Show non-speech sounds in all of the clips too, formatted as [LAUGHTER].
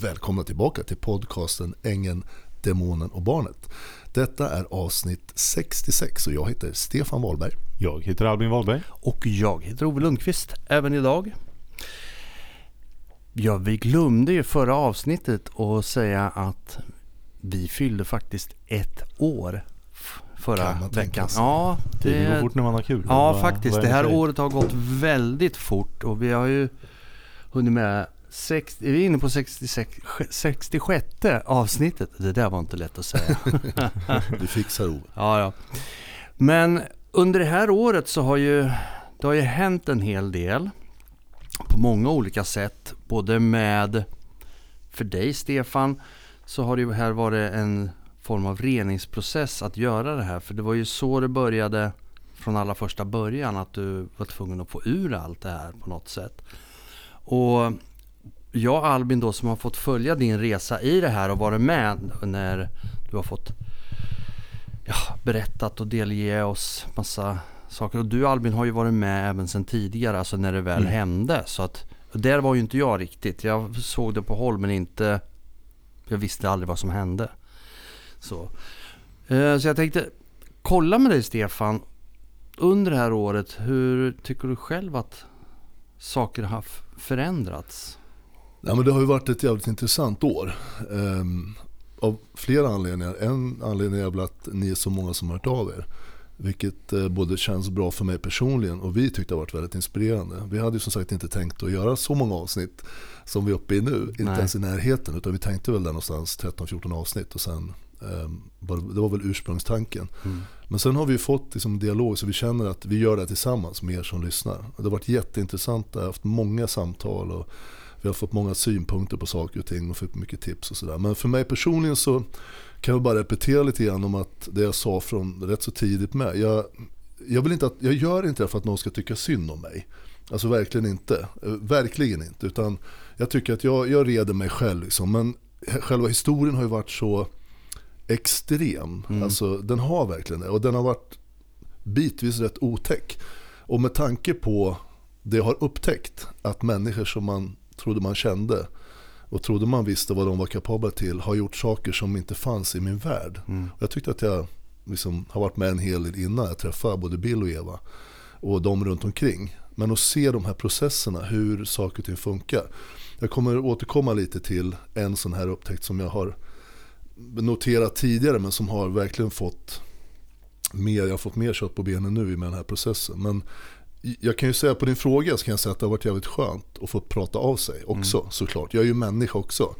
Välkomna tillbaka till podcasten Ängeln, Demonen och Barnet. Detta är avsnitt 66 och jag heter Stefan Wahlberg. Jag heter Albin Wahlberg. Och jag heter Ove Lundqvist även idag. Ja, vi glömde ju förra avsnittet att säga att vi fyllde faktiskt ett år förra Kan man tänka veckan. sig. Ja, Det går fort när man har kul. ja faktiskt. Det här året har gått väldigt fort och vi har ju hunnit med 60, vi är inne på 66, 66 avsnittet. Det där var inte lätt att säga. [LAUGHS] Du fixar Ove. Ja, ja. Men under det här året så har ju det har ju hänt en hel del på många olika sätt. Både med, för dig Stefan, så har det ju här varit en form av reningsprocess att göra det här. För det var ju så det började från allra första början. Att du var tvungen att få ur allt det här på något sätt. Och jag Albin då som har fått följa din resa i det här och varit med när du har fått ja, berättat och delge oss massa saker. Och du Albin har ju varit med även sedan tidigare, alltså när det väl Mm. hände. Så att, och där var ju inte jag riktigt. Jag såg det på håll men inte, jag visste aldrig vad som hände. Så, Eh, så jag tänkte kolla med dig Stefan. Under det här året, hur tycker du själv att saker har förändrats? Ja, men det har ju varit ett jävligt intressant år. Ehm, av flera anledningar. En anledning är väl att ni är så många som har hört av er. Vilket eh, både känns bra för mig personligen och vi tyckte har varit väldigt inspirerande. Vi hade ju som sagt inte tänkt att göra så många avsnitt som vi är uppe i nu. Inte Nej. ens i närheten. Utan vi tänkte väl där någonstans 13-14 avsnitt. Och sen, var- det var väl ursprungstanken. Mm. Men sen har vi fått liksom dialog så vi känner att vi gör det här tillsammans med er som lyssnar. Det har varit jätteintressant, jag har haft många samtal och vi har fått många synpunkter på saker och ting och fått mycket tips och sådär. Men för mig personligen så kan jag bara repetera lite grann om att det jag sa från rätt så tidigt med. Jag, jag, vill inte att, jag gör inte det för att någon ska tycka synd om mig. Alltså verkligen inte. Eh, Verkligen inte. Utan jag tycker att jag, jag reder mig själv liksom. Men själva historien har ju varit så extrem. Mm. Alltså den har verkligen det. Och den har varit bitvis rätt otäck. Och med tanke på det jag har upptäckt, att människor som man trodde man kände och trodde man visste vad de var kapabla till har gjort saker som inte fanns i min värld. Mm. Jag tyckte att jag liksom har varit med en hel del innan jag träffade både Bill och Eva och de runt omkring. Men att se de här processerna, hur saker och ting funkar. Jag kommer återkomma lite till en sån här upptäckt som jag har noterat tidigare men som har verkligen fått mer, jag har fått mer kött på benen nu med den här processen. Men jag kan ju säga på din fråga så kan jag säga att det har varit jävligt skönt att få prata av sig också såklart. Jag är ju människa också.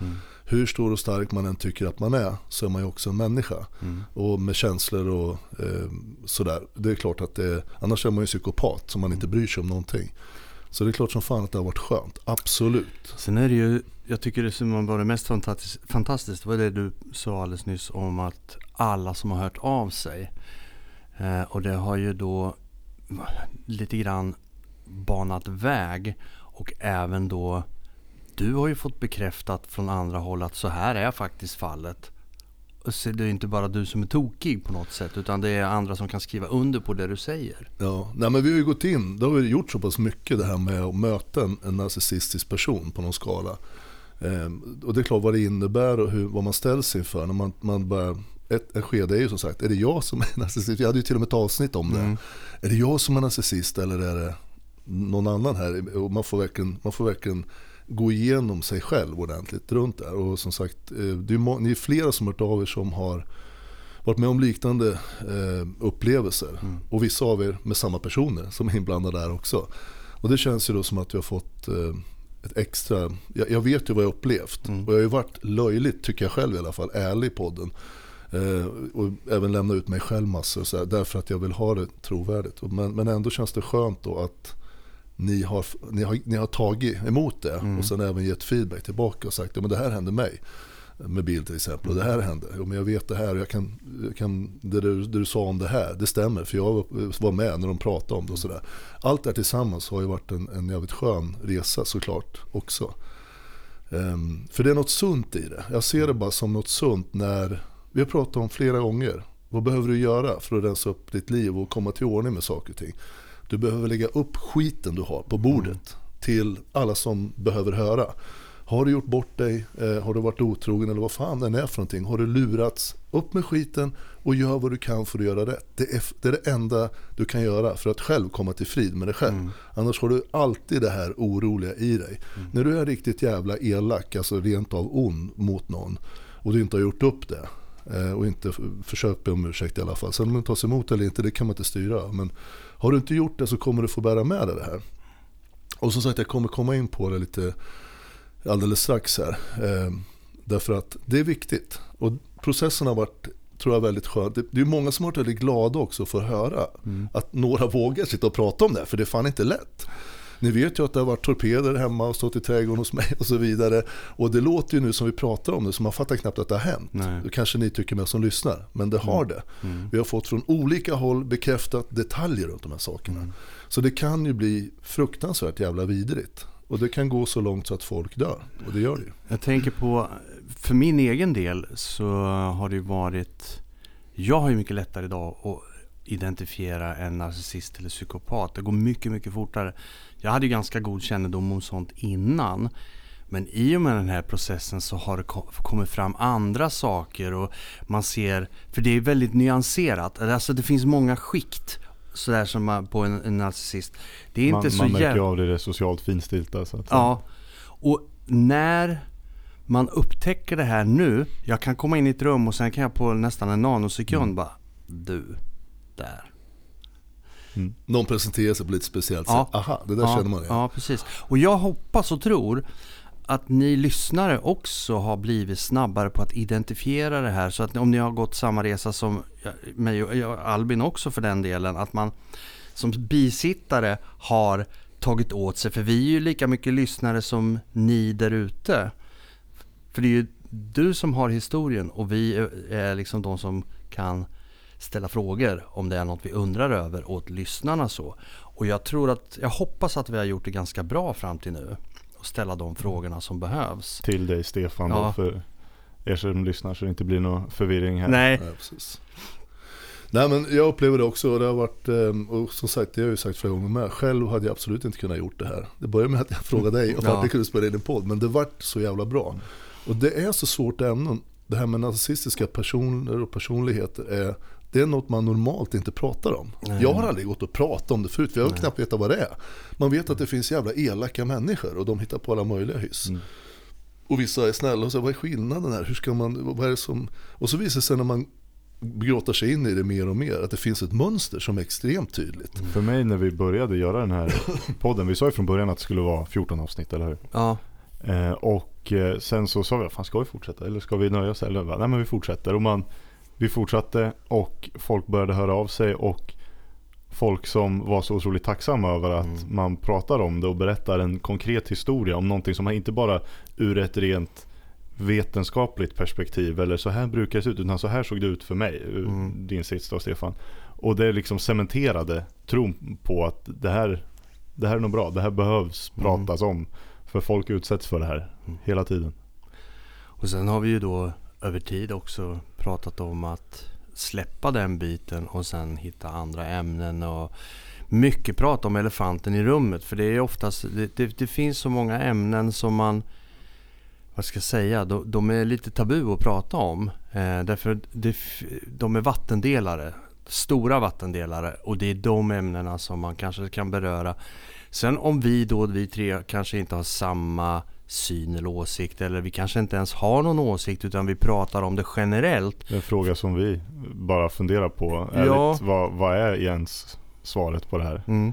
Hur stor och stark man än tycker att man är så är man ju också en människa. Och med känslor och eh, sådär. Det är klart att det, annars är man ju psykopat som man inte bryr sig om någonting. Så det är klart som fan att det har varit skönt, absolut. Sen är det ju, jag tycker det som var det mest fantastiskt, fantastiskt var det du sa alldeles nyss om att alla som har hört av sig. Eh, och det har ju då lite grann banat väg och även då du har ju fått bekräftat från andra håll att så här är faktiskt fallet. Så det är inte bara du som är tokig på något sätt utan det är andra som kan skriva under på det du säger. Ja, nej men vi har ju gått in, det har vi gjort så pass mycket det här med att möta en, en narcissistisk person på någon skala. Ehm, och det är klart vad det innebär och hur, vad man ställs inför när man, man börjar ett, ett skede är ju som sagt, är det jag som är narcissist? Jag hade ju till och med ett avsnitt om det. Mm. Är det jag som är narcissist eller är det någon annan här? Och man, får verkligen, man får verkligen gå igenom sig själv ordentligt runt där. Och som sagt, eh, det är, ni är flera som har hört av er som har varit med om liknande eh, upplevelser. Mm. Och vissa av er med samma personer som är inblandade där också. Och det känns ju då som att vi har fått eh, ett extra, jag, jag vet ju vad jag upplevt. Mm. Och jag har ju varit löjligt, tycker jag själv i alla fall, ärlig i podden. Eh, och även lämna ut mig själv massor så här, därför att jag vill ha det trovärdigt. Men, men ändå känns det skönt då att ni har, ni har, ni har tagit emot det Mm. och sen även gett feedback tillbaka och sagt att det här hände mig. Med bil till exempel och det här hände. Jo, men jag vet det här och jag kan, jag kan det, du, det du sa om det här, det stämmer för jag var- med när de pratade om det och sådär. Allt det här tillsammans har ju varit en, en jävligt skön resa såklart också. Ehm, för det är något sunt i det. Jag ser det bara som något sunt när, vi har pratat om flera gånger, vad behöver du göra för att rensa upp ditt liv och komma till ordning med saker och ting? Du behöver lägga upp skiten du har på bordet till alla som behöver höra. Har du gjort bort dig? Eh, har du varit otrogen eller vad fan den är för någonting? Har du lurats? Upp med skiten och gör vad du kan för att göra rätt. Det är det, är det enda du kan göra för att själv komma till frid med dig själv. Mm. Annars har du alltid det här oroliga i dig. Mm. När du är riktigt jävla elak, alltså rent av ond mot någon och du inte har gjort upp det och inte försökt be om ursäkt i alla fall. Sen om det tas emot eller inte, det kan man inte styra. Men har du inte gjort det så kommer du få bära med dig det här. Och som sagt, jag kommer komma in på det lite alldeles strax här. Eh, därför att det är viktigt. Och processen har varit tror jag väldigt skönt. Det, det är många som har varit väldigt glada också för att höra mm. att några [LAUGHS] vågar sitta och prata om det, för det är fan inte lätt. Ni vet ju att det har varit torpeder hemma och stått i trädgården hos mig och så vidare. Och det låter ju nu som vi pratar om det, så man fattar knappt att det har hänt. Nej. Det kanske ni tycker med som lyssnar, men det har mm. det. Mm. Vi har fått från olika håll bekräftat detaljer runt de här sakerna. Mm. Så det kan ju bli fruktansvärt jävla vidrigt. Och det kan gå så långt så att folk dör. Och det gör det ju. Jag tänker på, för min egen del så har det varit, jag har ju mycket lättare idag att identifiera en narcissist eller psykopat. Det går mycket, mycket fortare. Jag hade ju ganska god kännedom om sånt innan. Men i och med den här processen så har det kommit fram andra saker och man ser, för det är väldigt nyanserat. Alltså det finns många skikt sådär som man, på en, en narcissist. Det är man, inte så Man märker av det, det socialt finstilta. Så att ja, och när man upptäcker det här nu. Jag kan komma in i ett rum och sen kan jag på nästan en nanosekund mm. bara, du, där. Mm. Någon presenterar sig på lite speciellt ja. sätt. Aha, det där ja, känner man igen. Ja, precis. Och jag hoppas och tror att ni lyssnare också har blivit snabbare på att identifiera det här. Så att om ni har gått samma resa som mig och Albin också för den delen. Att man som bisittare har tagit åt sig. För vi är ju lika mycket lyssnare som ni där ute. För det är ju du som har historien och vi är liksom de som kan ställa frågor om det är något vi undrar över åt lyssnarna så. Och jag tror att, jag hoppas att vi har gjort det ganska bra fram till nu. Och ställa de frågorna som behövs. Till dig Stefan ja. då, för er som lyssnar så det inte blir någon förvirring här. Nej. Nej, precis. Nej men jag upplever det också och det har varit, ehm, och som sagt det har jag ju sagt flera gånger med. Själv hade jag absolut inte kunnat gjort det här. Det började med att jag frågade dig om ja. jag kunde spela in en podd, men det vart så jävla bra. Och det är så svårt ämne. Det här med narcissistiska personer och personligheter är det är något man normalt inte pratar om. Nej. Jag har aldrig gått och pratat om det förut, för jag har knappt vetat vad det är. Man vet att det finns jävla elaka människor och de hittar på alla möjliga hyss. Mm. Och vissa är snälla och så vad är skillnaden här? Hur ska man, vad är det som... Och så visar det sig när man gråter sig in i det mer och mer att det finns ett mönster som är extremt tydligt. Mm. För mig när vi började göra den här [LAUGHS] podden, vi sa ju från början att det skulle vara 14 avsnitt, eller hur? Ja. Eh, och eh, sen så sa vi, fan ska vi fortsätta eller ska vi nöja oss? Eller, nej men vi fortsätter. Och man vi fortsatte och folk började höra av sig och folk som var så otroligt tacksamma över att mm. man pratar om det och berättar en konkret historia om någonting som inte bara ur ett rent vetenskapligt perspektiv eller så här brukar det se ut utan så här såg det ut för mig, mm. din sits då Stefan. Och det liksom cementerade tron på att det här, det här är nog bra, det här behövs mm. pratas om. För folk utsätts för det här mm. hela tiden. Och sen har vi ju då över tid också pratat om att släppa den biten och sen hitta andra ämnen. och Mycket prat om elefanten i rummet för det är oftast, det, det, det finns så många ämnen som man vad ska jag säga, de, de är lite tabu att prata om. Eh, därför det, de är vattendelare, stora vattendelare och det är de ämnena som man kanske kan beröra. Sen om vi då, vi tre, kanske inte har samma syn eller åsikt eller vi kanske inte ens har någon åsikt utan vi pratar om det generellt. En fråga som vi bara funderar på. Ärligt, ja. vad, vad är Jens svaret på det här? Mm.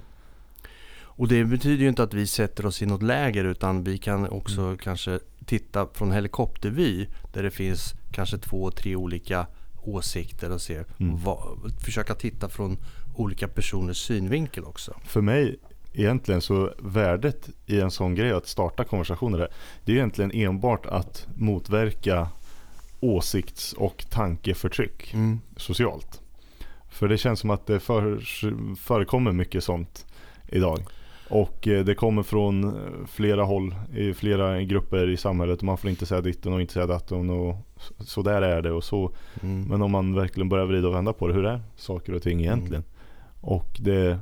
Och det betyder ju inte att vi sätter oss i något läger utan vi kan också mm. kanske titta från helikoptervy där det finns kanske två, tre olika åsikter och se, mm. vad, försöka titta från olika personers synvinkel också. För mig egentligen så värdet i en sån grej att starta konversationer det är egentligen enbart att motverka åsikts och tankeförtryck mm. socialt. För det känns som att det för, förekommer mycket sånt idag. Och eh, det kommer från eh, flera håll, i flera grupper i samhället. Man får inte säga ditten och inte säga datten och så där är det och så. Mm. Men om man verkligen börjar vrida och vända på det, hur är saker och ting egentligen? Mm. Och det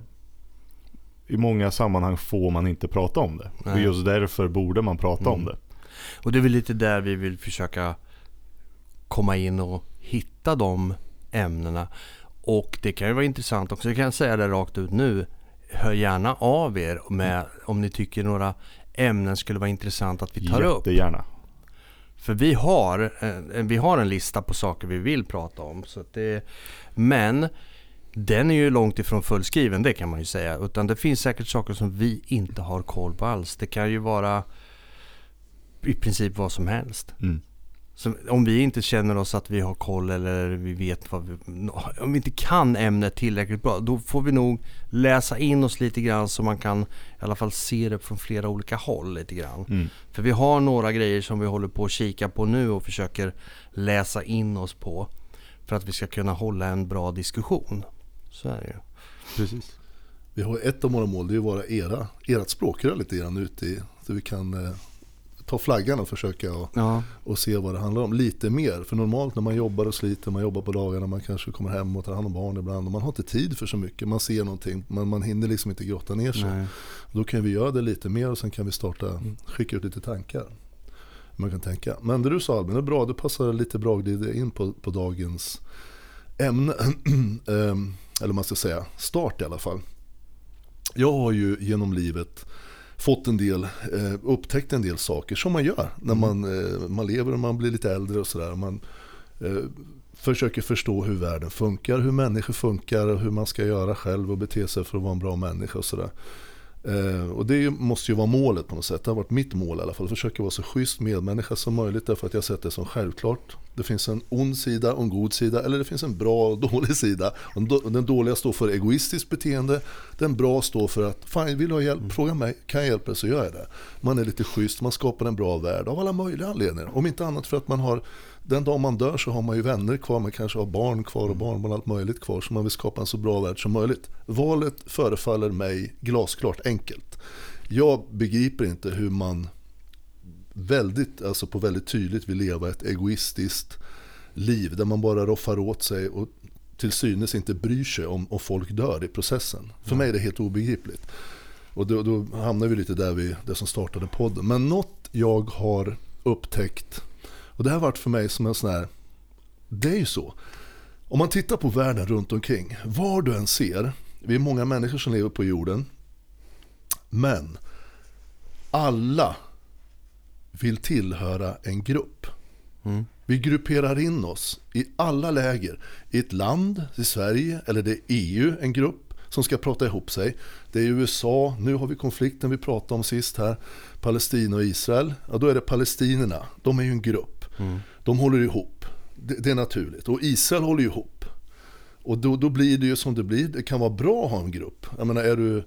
i många sammanhang får man inte prata om det. Nej. Och just därför borde man prata mm. om det. Och det är väl lite där vi vill försöka komma in och hitta de ämnena. Och det kan ju vara intressant också, jag kan säga det rakt ut nu. Hör gärna av er med om ni tycker några ämnen skulle vara intressant att vi tar upp. Jättegärna. För vi har, eh, vi har en lista på saker vi vill prata om. Så det, men den är ju långt ifrån fullskriven, det kan man ju säga. Utan det finns säkert saker som vi inte har koll på alls. Det kan ju vara i princip vad som helst. Mm. Så om vi inte känner oss att vi har koll eller vi vet vad vi... Om vi inte kan ämnet tillräckligt bra, då får vi nog läsa in oss lite grann så man kan i alla fall se det från flera olika håll lite grann. Mm. För vi har några grejer som vi håller på att kika på nu och försöker läsa in oss på. För att vi ska kunna hålla en bra diskussion. Så är det ju. Precis. Vi har ett av våra mål, det är att vara era, ert språkrör lite grann ute i, så vi kan eh, ta flaggan och försöka och, Ja, och se vad det handlar om lite mer. För normalt när man jobbar och sliter, man jobbar på dagarna, man kanske kommer hem och tar hand om barn ibland och man har inte tid för så mycket. Man ser någonting, men man hinner liksom inte grotta ner sig. nej. Då kan vi göra det lite mer och sen kan vi starta, skicka ut lite tankar. Man kan tänka. Men det du sa Albin, det är bra, det passar lite bra in på, på dagens ämne. [CLEARS THROAT] Eller man ska säga, start i alla fall. Jag har ju genom livet fått en del, eh, upptäckt en del saker som man gör när man, eh, man lever och man blir lite äldre och sådär. Man eh, försöker förstå hur världen funkar, hur människor funkar och hur man ska göra själv och bete sig för att vara en bra människa och sådär. Eh, och det måste ju vara målet på något sätt. Det har varit mitt mål i alla fall. Försöka vara så schysst medmänniska som möjligt därför att jag sett det som självklart. Det finns en ond sida och en god sida eller det finns en bra och dålig sida. Den dåliga står för egoistiskt beteende. Den bra står för att fan vill du ha hjälp? Fråga mig. Kan jag hjälpa dig så gör jag det. Man är lite schysst, man skapar en bra värld av alla möjliga anledningar. Om inte annat för att man har den dag man dör så har man ju vänner kvar, man kanske har barn kvar och barnbarn och allt möjligt kvar. Så man vill skapa en så bra värld som möjligt. Valet förefaller mig glasklart enkelt. Jag begriper inte hur man väldigt, alltså på väldigt tydligt vill leva ett egoistiskt liv där man bara roffar åt sig och till synes inte bryr sig om, om folk dör i processen. För mig är det helt obegripligt. Och då, då hamnar vi lite där vi, det som startade podden. Men något jag har upptäckt och det här varit för mig som en sån här, det är ju så. Om man tittar på världen runt omkring, var du än ser, vi är många människor som lever på jorden, men alla vill tillhöra en grupp. Mm. Vi grupperar in oss i alla läger. I ett land, i Sverige, eller det är EU, en grupp som ska prata ihop sig. Det är USA, nu har vi konflikten vi pratade om sist här, Palestina och Israel. Ja, då är det palestinierna, de är ju en grupp. De håller ihop, det, det är naturligt. Och Israel håller ihop. Och då, då blir det ju som det blir, det kan vara bra att ha en grupp. Jag menar, är du,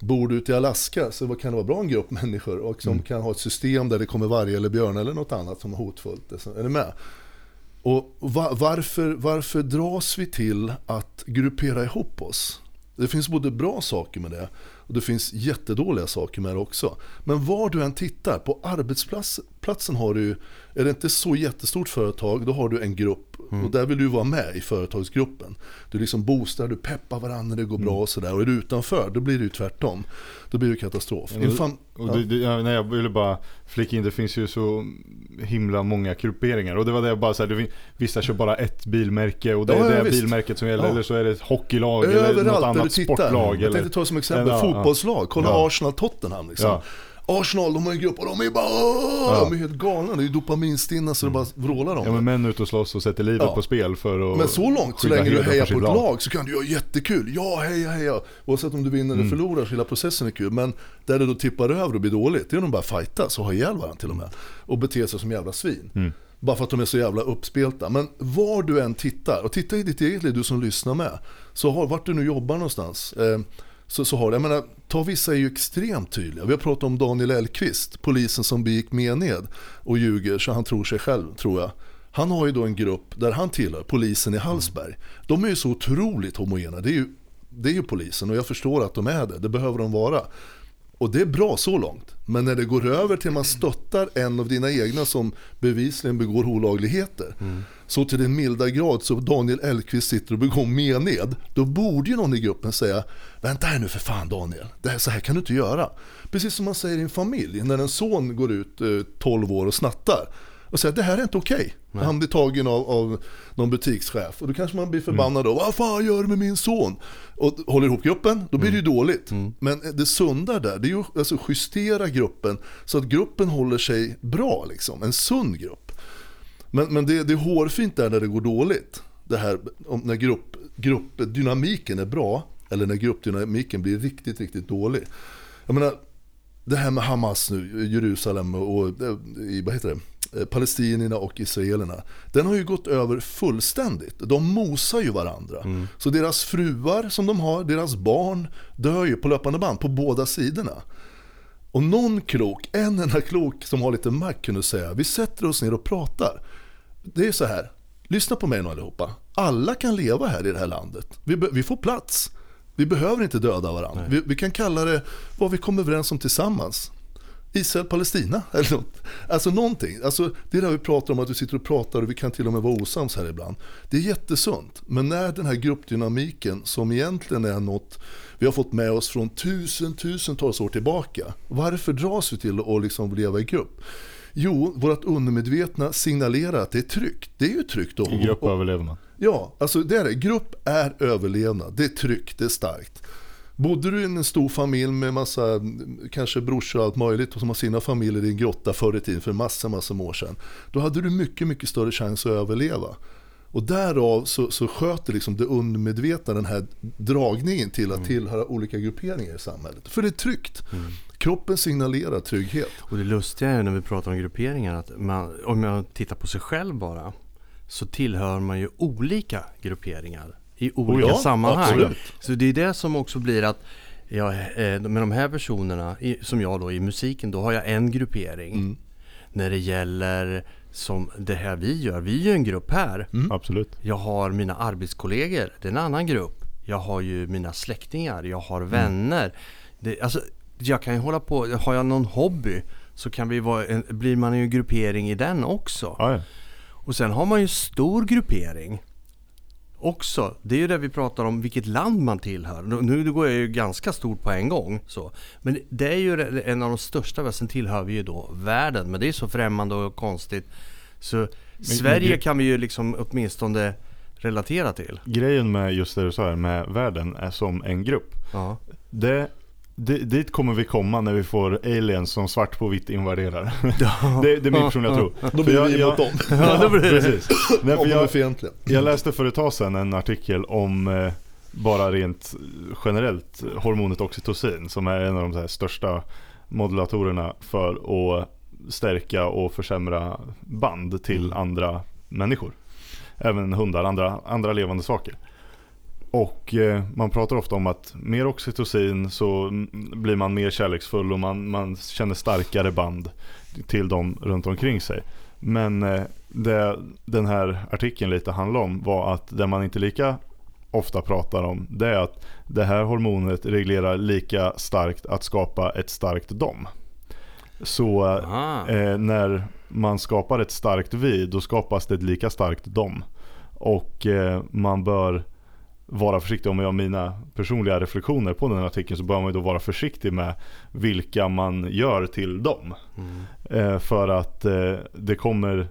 bor du ute i Alaska så kan det vara bra en grupp [LAUGHS] människor och som kan ha ett system där det kommer varg eller björn eller något annat som är hotfullt. Är du med? Och va- varför, varför dras vi till att gruppera ihop oss? Det finns både bra saker med det och det finns jättedåliga saker med det också. Men var du än tittar, på arbetsplatsen har du är det inte så jättestort företag, då har du en grupp och där vill du vara med i företagsgruppen. Du liksom boostar, du peppar varandra, det går bra och sådär. Och är du utanför, då blir det ju tvärtom. Då blir det katastrof. Ja, Infan, Och det, det, ja, nej, jag ville bara flika in, det finns ju så himla många grupperingar. Och det var det jag bara sa, det vissa kör bara ett bilmärke och det Ja, är det bilmärket som gäller. Eller så är det ett hockeylag eller något Överallt där du annat sportlag. Jag Eller, tänkte ta som exempel ja. Fotbollslag. Kolla Ja. Arsenal-Tottenham liksom. Ja. Arsenal, de har en grupp och de är bara Ja. De är helt galna. Det är ju dopaminstinna så det bara vrålar om ja, men män ute och slåss och sätter livet Ja. på spel för att Men så långt, så länge du hejar på ett lag så kan du göra jättekul. Ja, heja, heja. Oavsett om du vinner Mm. eller förlorar så hela processen är kul. Men där det då tippar över och blir dåligt, det är de bara fightas och ha ihjäl varandra till och med. Och bete sig som jävla svin. Mm. Bara för att de är så jävla uppspelta. Men var du än tittar, och titta i ditt eget liv, du som lyssnar med. Så har, vart du nu jobbar någonstans. Eh, så, så har det, jag menar, ta vissa är ju extremt tydliga. Vi har pratat om Daniel Elkvist, polisen som begick mened och ljuger så han tror sig själv, tror jag. Han har ju då en grupp där han tillhör, polisen i Hallsberg. De är ju så otroligt homogena. Det är ju, det är ju polisen och jag förstår att de är det, det behöver de vara. Och det är bra så långt. Men när det går över till att man stöttar en av dina egna som bevisligen begår olagligheter. Så till den milda grad så Daniel Elkvist sitter och begår mened. Då borde ju någon i gruppen säga Vänta här nu för fan Daniel, det här, så här kan du inte göra. Precis som man säger i en familj när en son går ut eh, 12 år och snattar. Och säger det här är inte okej. Han blir tagen av, av någon butikschef och då kanske man blir förbannad då. Vad fan gör du med min son? Och håller ihop gruppen, då blir det ju dåligt. Men det sunda där, det är ju alltså justera gruppen så att gruppen håller sig bra liksom. En sund grupp. Men, men det, det är hårfint där när det går dåligt. Det här om, när grupp, gruppdynamiken är bra eller när gruppdynamiken blir riktigt, riktigt dålig. Jag menar, det här med Hamas nu, Jerusalem och, eh, i, vad heter det, palestinierna och israelerna. Den har ju gått över fullständigt. De mosar ju varandra. Så deras fruar som de har, deras barn dör ju på löpande band på båda sidorna. Och någon klok, en enda klok som har lite makt kunde säga, vi sätter oss ner och pratar. Det är så här, lyssna på mig nu allihopa. Alla kan leva här i det här landet. Vi, vi får plats. Vi behöver inte döda varandra. Vi, vi kan kalla det vad vi kommer överens om tillsammans. Israel-Palestina eller något. Alltså någonting. Alltså, det är det vi pratar om, att vi sitter och pratar och vi kan till och med vara osams här ibland. Det är jättesunt. Men när den här gruppdynamiken som egentligen är något vi har fått med oss från tusen, tusentals år tillbaka. Varför dras vi till att liksom leva i grupp? Jo, vårt undermedvetna signalerar att det är tryggt. Det är ju tryggt. I grupp överlever man. Ja, alltså det är det. Grupp är överlevnad. Det är tryggt, det är starkt. Bodde du i en stor familj med massa, kanske brorsor och allt möjligt och som har sina familjer i en grotta förr i tiden för massa, massa år sedan. Då hade du mycket, mycket större chans att överleva. Och därav så, så sköter liksom det undermedvetna den här dragningen till att tillhöra olika grupperingar i samhället. För det är tryggt. Kroppen signalerar trygghet. Och det lustiga är när vi pratar om grupperingar att man, om jag tittar på sig själv bara så tillhör man ju olika grupperingar i olika ja, sammanhang. absolut. Så det är det som också blir att jag, eh, med de här personerna, som jag då i musiken, då har jag en gruppering. Mm. När det gäller som det här vi gör, vi är ju en grupp här. Mm. Absolut. Jag har mina arbetskollegor, det är en annan grupp. Jag har ju mina släktingar, jag har Mm. vänner. Det, alltså, jag kan ju hålla på, har jag någon hobby så kan vi vara en, blir man ju en gruppering i den också. Ja, ja. Och sen har man ju stor gruppering också. Det är ju det vi pratar om, vilket land man tillhör. Nu går jag ju ganska stort på en gång. Så. Men det är ju en av de största, sen tillhör vi ju då världen. Men det är så främmande och konstigt. Så Sverige men- kan vi ju liksom åtminstone relatera till. Grejen med just det du sa här med världen är som en grupp. Ja. Det, dit kommer vi komma när vi får aliens som svart på vitt invaderar. [LAUGHS] det, det är min personliga tro. Då blir jag- vi emot dem. [LAUGHS] Ja, då blir det. Precis. Nej, för jag, jag läste för ett tag sedan en artikel om eh, bara rent generellt hormonet oxytocin som är en av de så här största modulatorerna för att stärka och försämra band till andra människor. Även hundar, andra, andra levande saker. Och eh, man pratar ofta om att mer oxytocin så blir man mer kärleksfull och man, man känner starkare band till dem runt omkring sig. Men eh, det den här artikeln lite handlar om var att det man inte lika ofta pratar om det är att det här hormonet reglerar lika starkt att skapa ett starkt dom. Så eh, när man skapar ett starkt vi då skapas det ett lika starkt dom. Och eh, man bör vara försiktig om jag har mina personliga reflektioner på den här artikeln så bör man ju då vara försiktig med vilka man gör till dem. Mm. Eh, för att eh, det kommer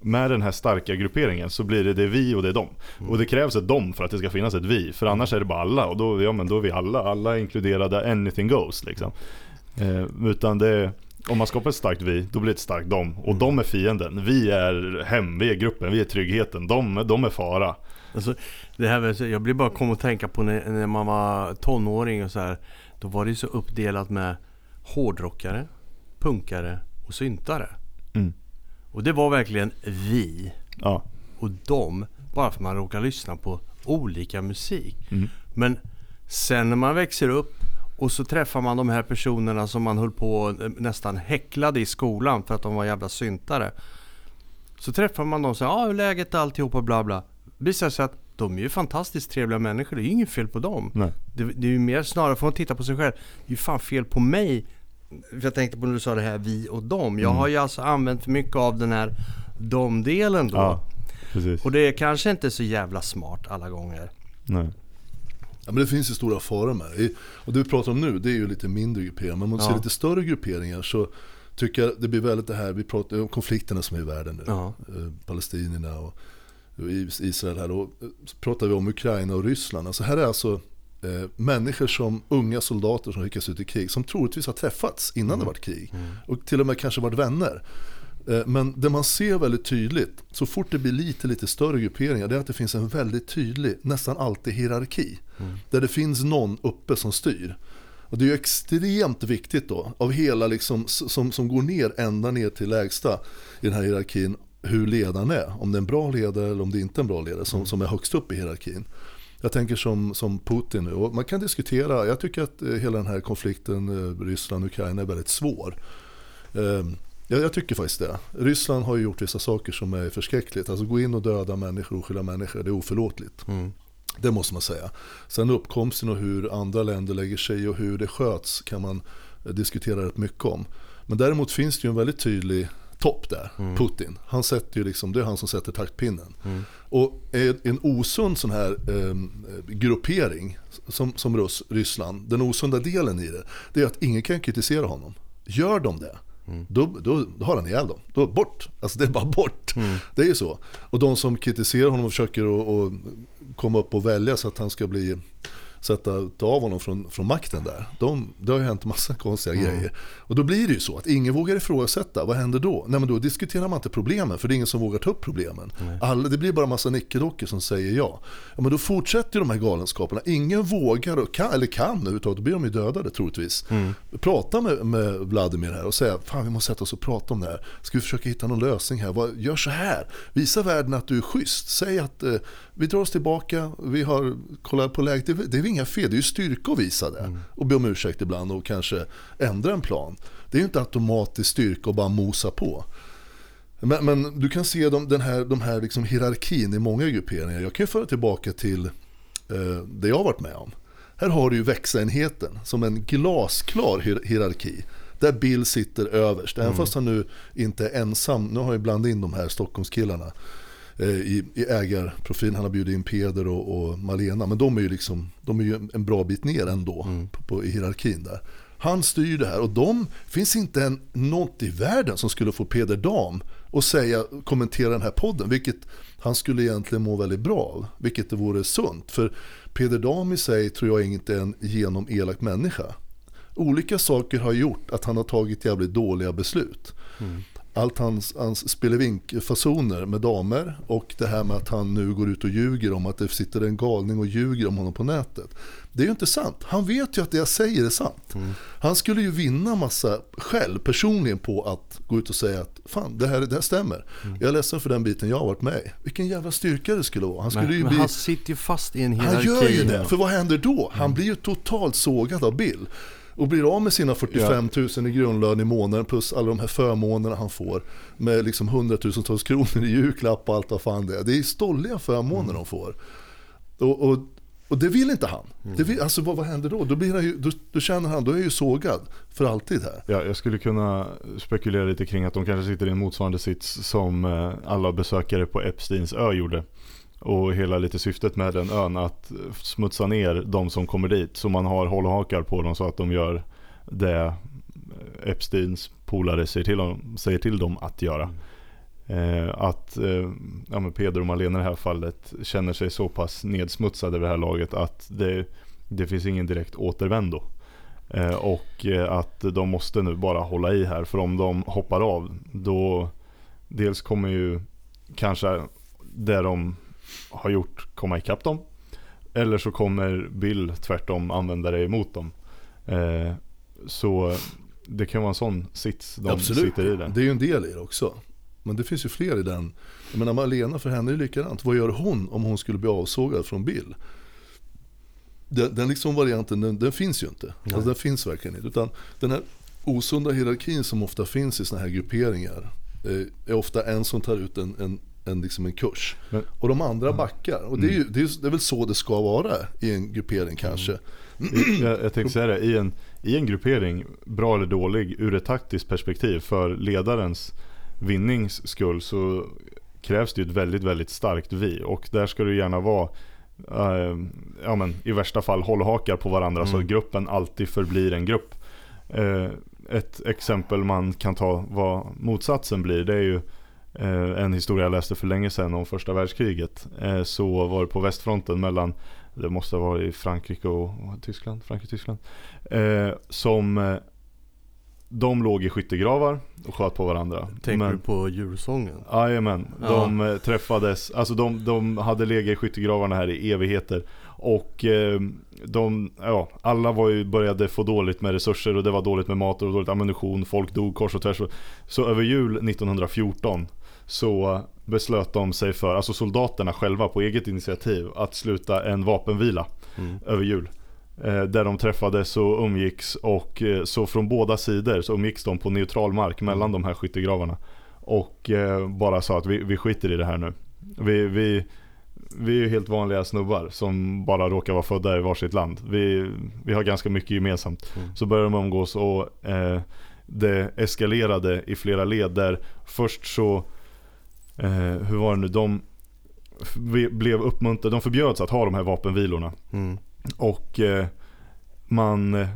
med den här starka grupperingen så blir det det vi och det är dem. Och det krävs ett dem för att det ska finnas ett vi. För annars är det bara alla och då, ja, men då är vi alla. Alla är inkluderade, anything goes liksom. Eh, utan det om man skapar ett starkt vi, då blir det ett starkt dem. Och de är fienden. Vi är hem, vi är gruppen, vi är tryggheten. De, de är fara. Alltså, det här, jag blir bara kom att tänka på när, när man var tonåring och så här. Då var det så uppdelat med hårdrockare, punkare och syntare. Mm. Och det var verkligen vi Ja. och dem. Bara för att man råkar lyssna på olika musik. Mm. Men sen när man växer upp och så träffar man de här personerna som man höll på nästan häcklade i skolan för att de var jävla syntare. Så träffar man dem och säger ja hur är läget alltihopa bla bla. Det visar sig att de är ju fantastiskt trevliga människor. Det är ju inget fel på dem. Nej. Det, det är ju mer snarare, får man titta på sig själv, det är ju fan fel på mig. Jag tänkte på när du sa det här vi och dem. Jag Mm. har ju alltså använt för mycket av den här dom-delen då. Ja, precis. Och det är kanske inte så jävla smart alla gånger. Nej. Ja, men det finns ju stora faror med det. Och det vi pratar om nu det är ju lite mindre grupperingar. Men om man ser Ja. lite större grupperingar så tycker jag det blir väldigt det här, vi pratar om konflikterna som är i världen nu. Ja. Eh, Palestinierna och, Is- Israel här. Och pratar vi om Ukraina och Ryssland. Alltså här är alltså eh, människor som unga soldater som skickas ut i krig som troligtvis har träffats innan det varit krig. Och till och med kanske varit vänner. Eh, Men det man ser väldigt tydligt, så fort det blir lite, lite större grupperingar, det är att det finns en väldigt tydlig, nästan alltid hierarki. Där det finns någon uppe som styr. Och det är ju extremt viktigt då, av hela liksom, som, som går ner ända ner till lägsta i den här hierarkin, hur ledaren är. Om det är en bra ledare eller om det inte är en bra ledare som, som är högst upp i hierarkin. Jag tänker som, som Putin nu, och man kan diskutera, jag tycker att eh, hela den här konflikten eh, Ryssland-Ukraina är väldigt svår. Eh, Jag, jag tycker faktiskt det. Ryssland har ju gjort vissa saker som är förskräckligt. Alltså gå in och döda människor, oskyldiga människor, det är oförlåtligt. Det måste man säga. Sen uppkomsten och hur andra länder lägger sig och hur det sköts kan man eh, diskutera rätt mycket om. Men däremot finns det ju en väldigt tydlig topp där, Putin. Han sätter ju liksom, det är han som sätter taktpinnen. Och en osund sån här eh, gruppering som, som Russ, Ryssland, den osunda delen i det, det är att ingen kan kritisera honom. Gör de det, då, då, då har han ihjäl dem. Då bort. Alltså det är bara bort. Det är ju så. Och de som kritiserar honom och försöker att, att komma upp och välja så att han ska bli sätta ta av honom från, från makten där. De, det har ju hänt massa konstiga grejer. Och då blir det ju så att ingen vågar ifrågasätta. Vad händer då? Nej men då diskuterar man inte problemen för det är ingen som vågar ta upp problemen. Alla, det blir bara massa nickedockor som säger ja. ja. Men då fortsätter ju de här galenskaperna. Ingen vågar, och kan, eller kan överhuvudtaget, då blir de ju dödade troligtvis. Prata med, med Vladimir här och säga fan vi måste sätta oss och prata om det här. Ska vi försöka hitta någon lösning här? Vad, gör så här. Visa världen att du är schysst. Säg att eh, vi drar oss tillbaka, vi har kollat på läget. Det, det är inga fel, det är ju styrka att visa det. Och be om ursäkt ibland och kanske ändra en plan. Det är ju inte automatiskt styrka att bara mosa på. Men, men du kan se de, den här, de här liksom hierarkin i många grupperingar. Jag kan ju föra tillbaka till eh, det jag har varit med om. Här har du ju växenheten som en glasklar hier- hierarki. Där Bill sitter överst. Även fast han nu inte är ensam. Nu har jag blandat in de här Stockholmskillarna i, i ägarprofilen. Han har bjudit in Peder och, och Malena. Men de är ju liksom, de är ju en, bra bit ner ändå på, på, i hierarkin där. Han styr det här och de finns inte en, något i världen som skulle få Peder Dam att säga, kommentera den här podden. Vilket han skulle egentligen må väldigt bra av. Vilket det vore sunt. För Peder Dam i sig tror jag inte är en genom elak människa. Olika saker har gjort att han har tagit jävligt dåliga beslut. Allt hans, hans spelevinkfasoner med damer och det här med att han nu går ut och ljuger om att det sitter en galning och ljuger om honom på nätet. Det är ju inte sant. Han vet ju att det jag säger är sant. Han skulle ju vinna massa själv personligen på att gå ut och säga att fan det här, det här stämmer. Jag är ledsen för den biten jag har varit med i. Vilken jävla styrka det skulle vara. Han skulle Men, ju men bli... han sitter ju fast i en Han hierarki. gör ju det, för vad händer då? Han blir ju totalt sågad av Bill. Och blir av med sina 45 000 i grundlön i månaden plus alla de här förmånerna han får. Med liksom hundratusentals kronor i julklapp och allt vad fan det är. Det är stolliga förmåner de får. Och, och, och det vill inte han. Det vill, alltså vad, vad händer då? Då, blir han ju, då? då känner han, då är jag ju sågad för alltid här. Ja, jag skulle kunna spekulera lite kring att de kanske sitter i en motsvarande sits som eh, alla besökare på Epsteins ö gjorde. Och hela lite syftet med den ön att smutsa ner de som kommer dit. Så man har hållhakar på dem så att de gör det Epsteins polare säger till, dem, säger till dem att göra. Eh, att eh, ja, men Peder och Malena i det här fallet känner sig så pass nedsmutsade vid det här laget att det, det finns ingen direkt återvändo. Eh, och eh, att de måste nu bara hålla i här för om de hoppar av då dels kommer ju kanske det de har gjort komma ikapp dem. Eller så kommer Bill tvärtom använda det emot dem. Eh, så det kan vara en sån sits de Absolut, sitter i där. det är ju en del i det också. Men det finns ju fler i den. Jag menar Malena, för henne är det likadant. Vad gör hon om hon skulle bli avsågad från Bill? Den, den liksom varianten, den, den finns ju inte. Alltså, den finns verkligen inte. Utan den här osunda hierarkin som ofta finns i såna här grupperingar. Eh, är ofta en som tar ut en, en en, liksom en kurs. Men- och de andra backar. Och det är, ju, det, är, det är väl så det ska vara i en gruppering kanske. Jag, jag tänkte säga det, i en, i en gruppering, bra eller dålig, ur ett taktiskt perspektiv för ledarens vinnings skull så krävs det ju ett väldigt, väldigt starkt vi. Och där ska det gärna vara, eh, ja men i värsta fall hållhakar på varandra så att gruppen alltid förblir en grupp. Eh, ett exempel man kan ta vad motsatsen blir, det är ju en historia jag läste för länge sedan om första världskriget. Eh, så var det på västfronten mellan det måste ha varit i Frankrike och Tyskland, Frankrike Tyskland. Eh, som eh, de låg i skyttegravar och sköt på varandra. Tänker Men- du på julsången? Jajamän, Ja. de eh, träffades, alltså de, de hade legat i skyttegravarna här i evigheter Och eh, de, ja, alla var ju, började få dåligt med resurser och det var dåligt med mat och dåligt ammunition Folk dog kors och tvärs Så över jul 1914 så beslöt de sig för, alltså soldaterna själva på eget initiativ Att sluta en vapenvila Mm. över jul. Eh, Där de träffades och umgicks och eh, så från båda sidor så umgicks de på neutral mark mellan de här skyttegravarna. Och eh, bara sa att vi, vi skiter i det här nu. Vi, vi, vi är ju helt vanliga snubbar som bara råkar vara födda i varsitt land. Vi, vi har ganska mycket gemensamt. Mm. Så började de umgås och eh, det eskalerade i flera led där Först så, eh, hur var det nu, de blev uppmuntrade, de förbjöds att ha de här vapenvilorna Mm. och eh, man, eh,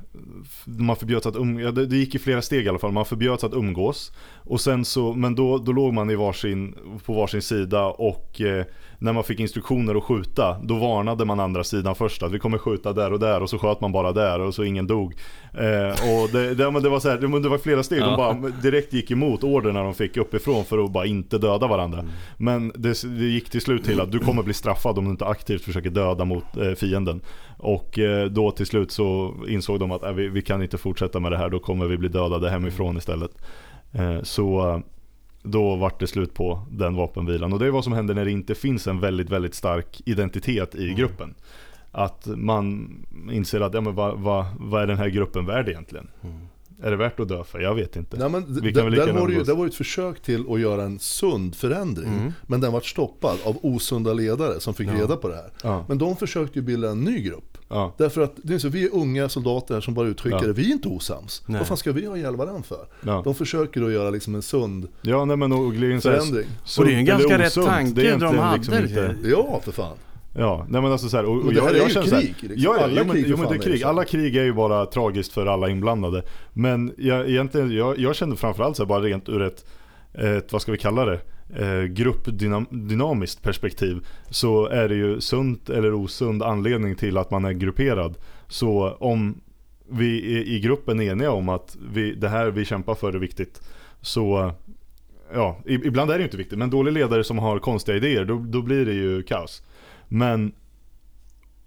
man förbjöds att um, ja, det, det gick i flera steg i alla fall. Man förbjöds att umgås. Och sen så, men då, då låg man i varsin, på varsin sida och eh, när man fick instruktioner att skjuta, då varnade man andra sidan först att vi kommer skjuta där och där och så sköt man bara där och så ingen dog. Eh, och det, det, men det var så här, det, det var flera steg, de bara direkt gick emot orderna de fick uppifrån för att bara inte döda varandra. Men det, det gick till slut till att du kommer bli straffad om du inte aktivt försöker döda mot eh, fienden. Och eh, då till slut så insåg de att äh, vi, vi kan inte fortsätta med det här, då kommer vi bli dödade hemifrån istället. Eh, så då vart det slut på den vapenvilan. Och det är vad som händer när det inte finns en väldigt, väldigt stark identitet i gruppen. Att man inser att, ja men vad, vad, vad är den här gruppen värd egentligen? Är det värt att dö för? Jag vet inte. Nej, men Vi kan väl där var det, ju, det var ju ett försök till att göra en sund förändring. Mm. Men den var stoppad av osunda ledare som fick Ja. reda på det här. Ja. Men de försökte ju bilda en ny grupp. Ja. Därför att det är så, vi är unga soldater här som bara utskickar Ja. det. Vi är inte osams. Nej. Vad fan ska vi ha ihjäl varandra för? Ja. De försöker då göra liksom en sund Ja, nej men och grejen så förändring. Och det är ju en ganska rätt tanke det är de hade. liksom inte- Ja, för fan. Ja, nej men alltså så här, och, och det här är ju känner så här- krig, liksom. Ja, ja, Alla jo, men, krig jo, men det är krig. så. Alla krig är ju bara tragiskt för alla inblandade. Men jag, egentligen, jag, jag kände framförallt så här, bara rent ur ett, ett, vad ska vi kalla det? Eh, gruppdynamiskt perspektiv så är det ju sunt eller osund anledning till att man är grupperad. Så om vi i, gruppen är eniga om att vi, det här vi kämpar för är viktigt så Ja, ibland är det ju inte viktigt men dålig ledare som har konstiga idéer då, då blir det ju kaos. Men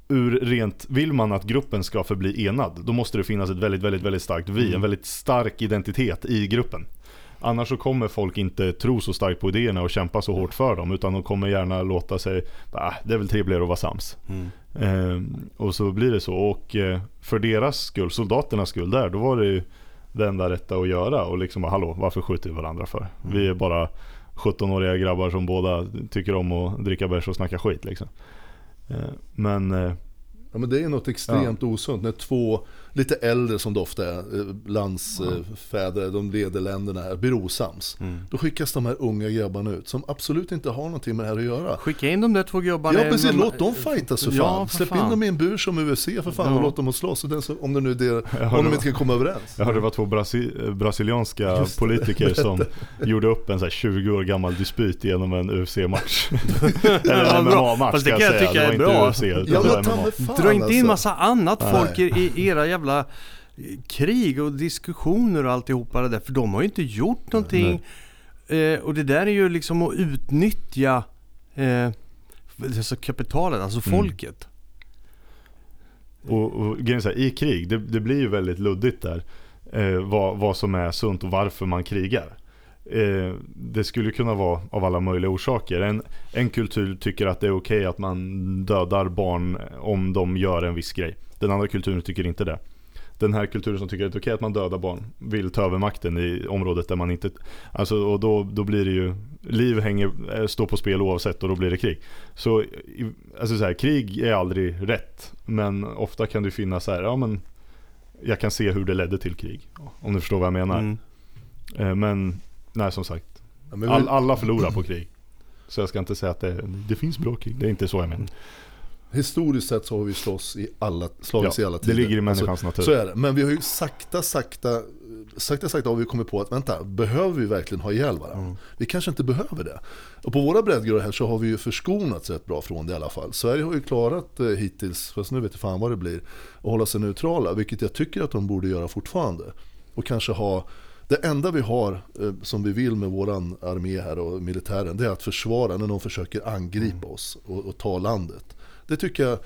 ur rent, vill man att gruppen ska förbli enad då måste det finnas ett väldigt, väldigt, väldigt starkt vi, en väldigt stark identitet i gruppen. Annars så kommer folk inte tro så starkt på idéerna och kämpa så hårt för dem utan de kommer gärna låta sig, ah, det är väl trevligare att vara sams. Mm. Eh, och så blir det så. Och eh, för deras skull, soldaternas skull där, då var det ju det enda rätta att göra. Och liksom, hallå, varför skjuter vi varandra för? Vi är bara 17-åriga grabbar som båda tycker om att dricka bärs och snacka skit liksom. Eh, men eh, Ja, men det är något extremt osunt när två lite äldre som det ofta är, eh, landsfäder, de leder länderna här, blir osams. Mm. Då skickas de här unga grabbarna ut som absolut inte har någonting med det här att göra. Skicka in de där två gubbarna. Ja precis, låt dem fightas för fan. Ja, för Släpp fan. in dem i en bur som UFC för fan Ja. och låt dem att slåss. Och den som- Om, det nu är om de inte kan komma överens. jag hörde det var två brasi- eh, brasilianska politiker som gjorde upp en så här 20 år gammal dispyt genom en UFC-match. [LAUGHS] Eller en bra. MMA-match ska kan jag jag säga. tycka det är var inte bra. UFC utan Ja det var men ta MMA. mig fan Dra inte in alltså. massa annat folk i, i era jävla eh, krig och diskussioner och alltihopa det där. För de har ju inte gjort någonting. Eh, och det där är ju liksom att utnyttja eh, alltså kapitalet, alltså Mm. folket. Och, och här, i krig, det, det blir ju väldigt luddigt där. Eh, vad, vad som är sunt och varför man krigar. Eh, det skulle kunna vara av alla möjliga orsaker. En, en kultur tycker att det är okej att man dödar barn om de gör en viss grej. Den andra kulturen tycker inte det. Den här kulturen som tycker att det är okej att man dödar barn vill ta över makten i området där man inte, alltså och då, då blir det ju, liv hänger, eh, står på spel oavsett och då blir det krig. Så, alltså så här, krig är aldrig rätt, men ofta kan det finnas så här, ja men jag kan se hur det ledde till krig. Om du förstår vad jag menar. Mm. Eh, men, nej som sagt, all, alla förlorar på krig. Så jag ska inte säga att det, det finns bra krig, det är inte så jag menar. Historiskt sett så har vi slåss i alla, slagits ja, i alla tider. Det ligger i människans alltså, natur. Så är det. Men vi har ju sakta, sakta, sakta, sakta har vi kommit på att vänta, behöver vi verkligen ha ihjäl varandra? Mm. Vi kanske inte behöver det. Och på våra breddgrader här så har vi ju förskonats rätt bra från det i alla fall. Sverige har ju klarat eh, hittills, fast nu vet jag fan vad det blir, att hålla sig neutrala, vilket jag tycker att de borde göra fortfarande. Och kanske ha det enda vi har eh, som vi vill med våran armé här och militären det är att försvara när någon försöker angripa mm. oss och, och ta landet. Det tycker jag,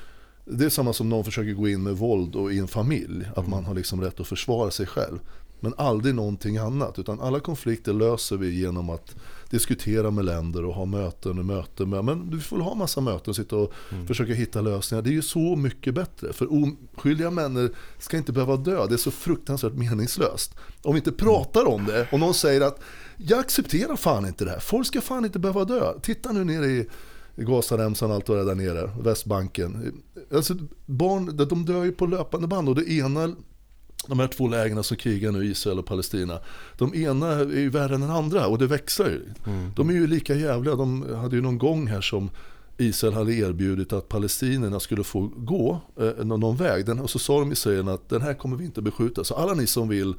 det är samma som någon försöker gå in med våld och i en familj. Att man har liksom rätt att försvara sig själv. Men aldrig någonting annat. Utan alla konflikter löser vi genom att diskutera med länder och ha möten och möten. Med, men vi får ha massa möten och sitta och mm. försöka hitta lösningar. Det är ju så mycket bättre. För oskyldiga människor ska inte behöva dö. Det är så fruktansvärt meningslöst. Om vi inte pratar om det och någon säger att jag accepterar fan inte det här. Folk ska fan inte behöva dö. Titta nu nere i Gazaremsan och allt vad det är där nere, Västbanken. Alltså barn, de dör ju på löpande band och det ena de här två lägren som krigar nu, Israel och Palestina. De ena är ju värre än den andra och det växer ju. Mm. De är ju lika jävliga. De hade ju någon gång här som Israel hade erbjudit att palestinierna skulle få gå eh, någon väg. Den, och så sa de israelerna att den här kommer vi inte beskjuta. Så alla ni som vill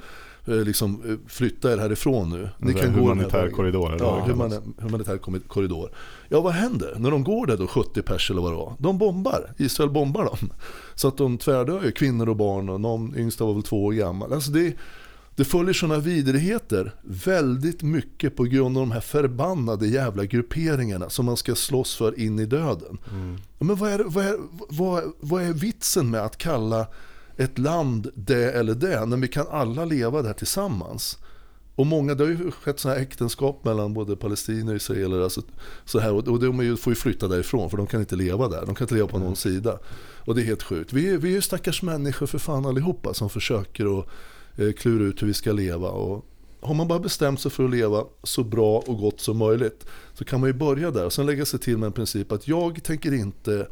Eh, liksom, eh, flytta er härifrån nu. Ni kan humanitär gå korridor? Ja, humanitär, humanitär korridor. Ja, vad händer när de går där då, 70 pers eller vad det var? De bombar, Israel bombar dem. Så att de tvärdör kvinnor och barn och någon yngsta var väl två år gammal. Alltså det, det följer sådana vidrigheter väldigt mycket på grund av de här förbannade jävla grupperingarna som man ska slåss för in i döden. Mm. Men vad är, vad, är, vad, vad är vitsen med att kalla ett land det eller det, när vi kan alla leva där tillsammans. Och många, det har ju skett sådana här äktenskap mellan både palestinier och israeler. Alltså, så här, och de får ju flytta därifrån för de kan inte leva där. De kan inte leva på någon mm. sida. Och det är helt sjukt. Vi, vi är ju stackars människor för fan allihopa som försöker att klura ut hur vi ska leva. Och har man bara bestämt sig för att leva så bra och gott som möjligt så kan man ju börja där och sen lägga sig till med en princip att jag tänker inte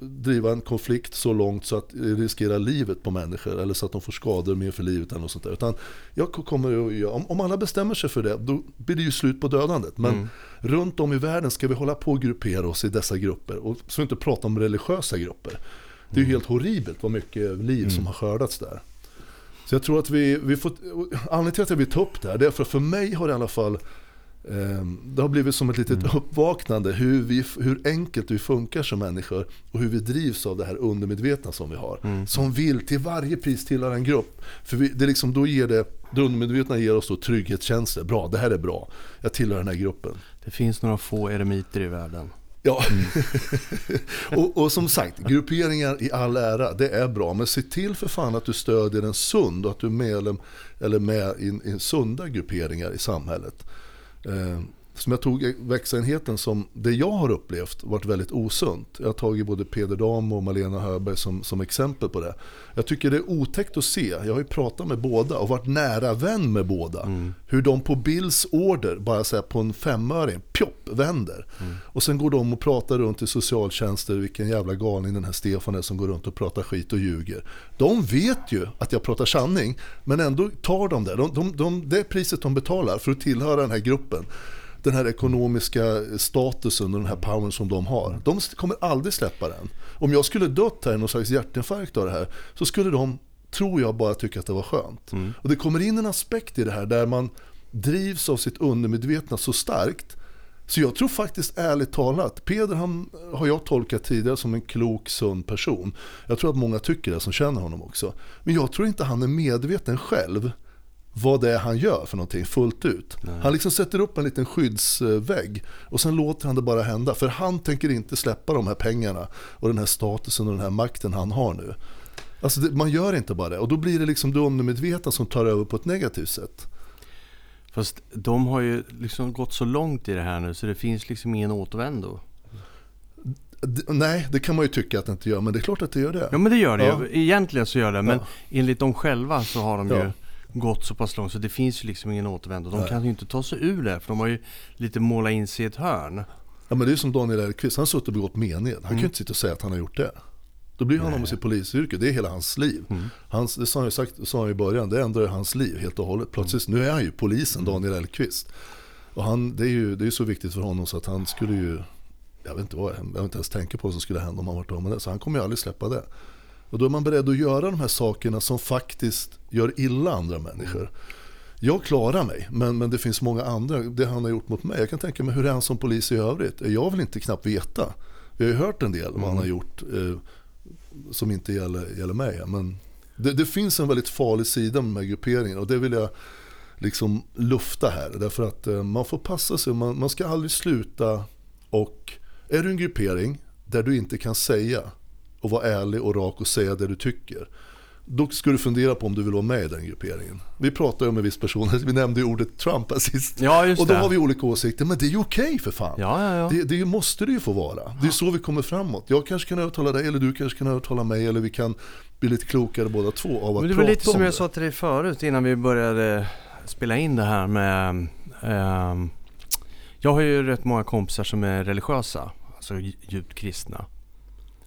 driva en konflikt så långt så att det riskerar livet på människor eller så att de får skador mer för livet eller något sånt där. Utan jag kommer om, om alla bestämmer sig för det, då blir det ju slut på dödandet. Men mm. runt om i världen ska vi hålla på och gruppera oss i dessa grupper. Och så inte prata om religiösa grupper. Det är ju mm. helt horribelt vad mycket liv mm. som har skördats där. Så jag tror att vi, vi får, anledningen till att jag vill ta upp det här, det är för för mig har det i alla fall Ehm, det har blivit som ett litet mm. uppvaknande hur, vi, hur enkelt vi funkar som människor och hur vi drivs av det här undermedvetna som vi har. Mm. Som vill till varje pris tillhöra en grupp. För vi, det liksom, då ger det, det undermedvetna ger oss då trygghetstjänster. Bra, det här är bra. Jag tillhör den här gruppen. Det finns några få eremiter i världen. Ja, mm. [LAUGHS] och, och, som sagt, grupperingar i all ära, det är bra. Men se till för fan att du stödjer en sund och att du är medlem eller med i, i sunda grupperingar i samhället. Eh, som jag tog växenheten som det jag har upplevt varit väldigt osunt. Jag har tagit både Peder Dam och Malena Höberg som, som exempel på det. Jag tycker det är otäckt att se, jag har ju pratat med båda och varit nära vän med båda. Mm. Hur de på Bills order, bara så på en femöring, pjopp, vänder. Mm. Och sen går de och pratar runt i socialtjänster, vilken jävla galning den här Stefan är som går runt och pratar skit och ljuger. De vet ju att jag pratar sanning, men ändå tar de det. De, de, de, det är priset de betalar för att tillhöra den här gruppen den här ekonomiska statusen och den här powern som de har. De kommer aldrig släppa den. Om jag skulle dött här i någon slags hjärtinfarkt av det här så skulle de, tror jag, bara tycka att det var skönt. Mm. Och det kommer in en aspekt i det här där man drivs av sitt undermedvetna så starkt så jag tror faktiskt ärligt talat, Peder han har jag tolkat tidigare som en klok, sund person. Jag tror att många tycker det som känner honom också. Men jag tror inte han är medveten själv vad det är han gör för någonting fullt ut. Nej. Han liksom sätter upp en liten skyddsvägg och sen låter han det bara hända. För han tänker inte släppa de här pengarna och den här statusen och den här makten han har nu. Alltså det, man gör inte bara det och då blir det liksom det undermedvetna som tar över på ett negativt sätt. Fast de har ju liksom gått så långt i det här nu så det finns liksom ingen återvändo. Nej, det kan man ju tycka att det inte gör, men det är klart att det gör det. Ja men det gör det Ja. ju. Egentligen så gör det. Men Ja. enligt dem själva så har de ju Ja. Gått så pass långt så det finns ju liksom ingen återvändo. De Nej. kan ju inte ta sig ur det för de har ju lite målat in sig i ett hörn. Ja, men det är som Daniel Elfqvist, han har suttit och begått mened. Han kan Mm. ju inte sitta och säga att han har gjort det. Då blir han av med sitt polisyrke, det är hela hans liv. Mm. Hans, det sa han ju sagt, sa han i början, det ändrar hans liv helt och hållet. Plötsligt, nu är han ju polisen Daniel Elfqvist. Och han, det är ju det är så viktigt för honom så att han skulle ju, jag vet inte vad, jag vill inte ens tänka på vad som skulle hända om han varit av med det. Så han kommer ju aldrig släppa det. Och då är man beredd att göra de här sakerna som faktiskt gör illa andra människor. Jag klarar mig, men, men det finns många andra. Det han har gjort mot mig. Jag kan tänka mig hur är han som polis i övrigt? Jag vill inte knappt veta. Vi har ju hört en del vad han har gjort eh, som inte gäller, gäller mig. Men det, det finns en väldigt farlig sida med de här grupperingarna och det vill jag liksom lufta här. Därför att eh, man får passa sig, man, man ska aldrig sluta och är du en gruppering där du inte kan säga och vara ärlig och rak och säga det du tycker. Då ska du fundera på om du vill vara med i den grupperingen. Vi pratade om en viss person, [LAUGHS] vi nämnde ju ordet Trump sist. Ja Och då det. har vi olika åsikter, men det är ju okej för fan. Ja, ja, ja. Det, det måste det ju få vara. Det är så vi kommer framåt. Jag kanske kan övertala dig eller du kanske kan övertala mig eller vi kan bli lite klokare båda två av att Men det var lite som om jag det. sa till dig förut innan vi började spela in det här med ehm, Jag har ju rätt många kompisar som är religiösa, alltså djupt kristna.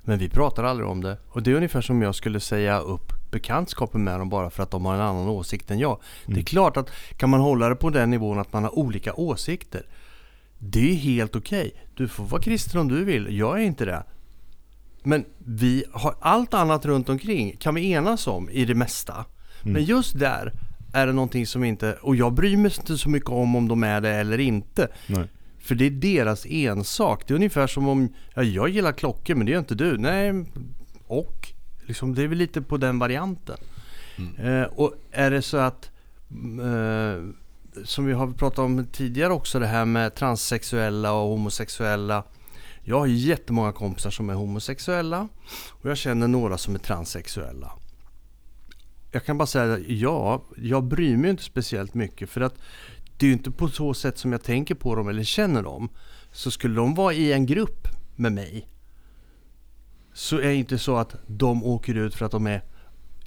Men vi pratar aldrig om det. Och det är ungefär som jag skulle säga upp bekantskapen med dem bara för att de har en annan åsikt än jag. Det är klart att kan man hålla det på den nivån att man har olika åsikter. Det är helt okej. Du får vara kristen om du vill. Jag är inte det. Men vi har allt annat runt omkring kan vi enas om i det mesta. Men just där är det någonting som inte, och jag bryr mig inte så mycket om om de är det eller inte. Nej. För det är deras ensak. Det är ungefär som om, ja, jag gillar klockor men det gör inte du. Nej, och? Liksom, det är väl lite på den varianten. Eh, och är det så att, eh, som vi har pratat om tidigare också, det här med transsexuella och homosexuella. Jag har jättemånga kompisar som är homosexuella och jag känner några som är transsexuella. Jag kan bara säga, ja, jag bryr mig inte speciellt mycket för att det är ju inte på så sätt som jag tänker på dem eller känner dem. Så skulle de vara i en grupp med mig så är det inte så att de åker ut för att de är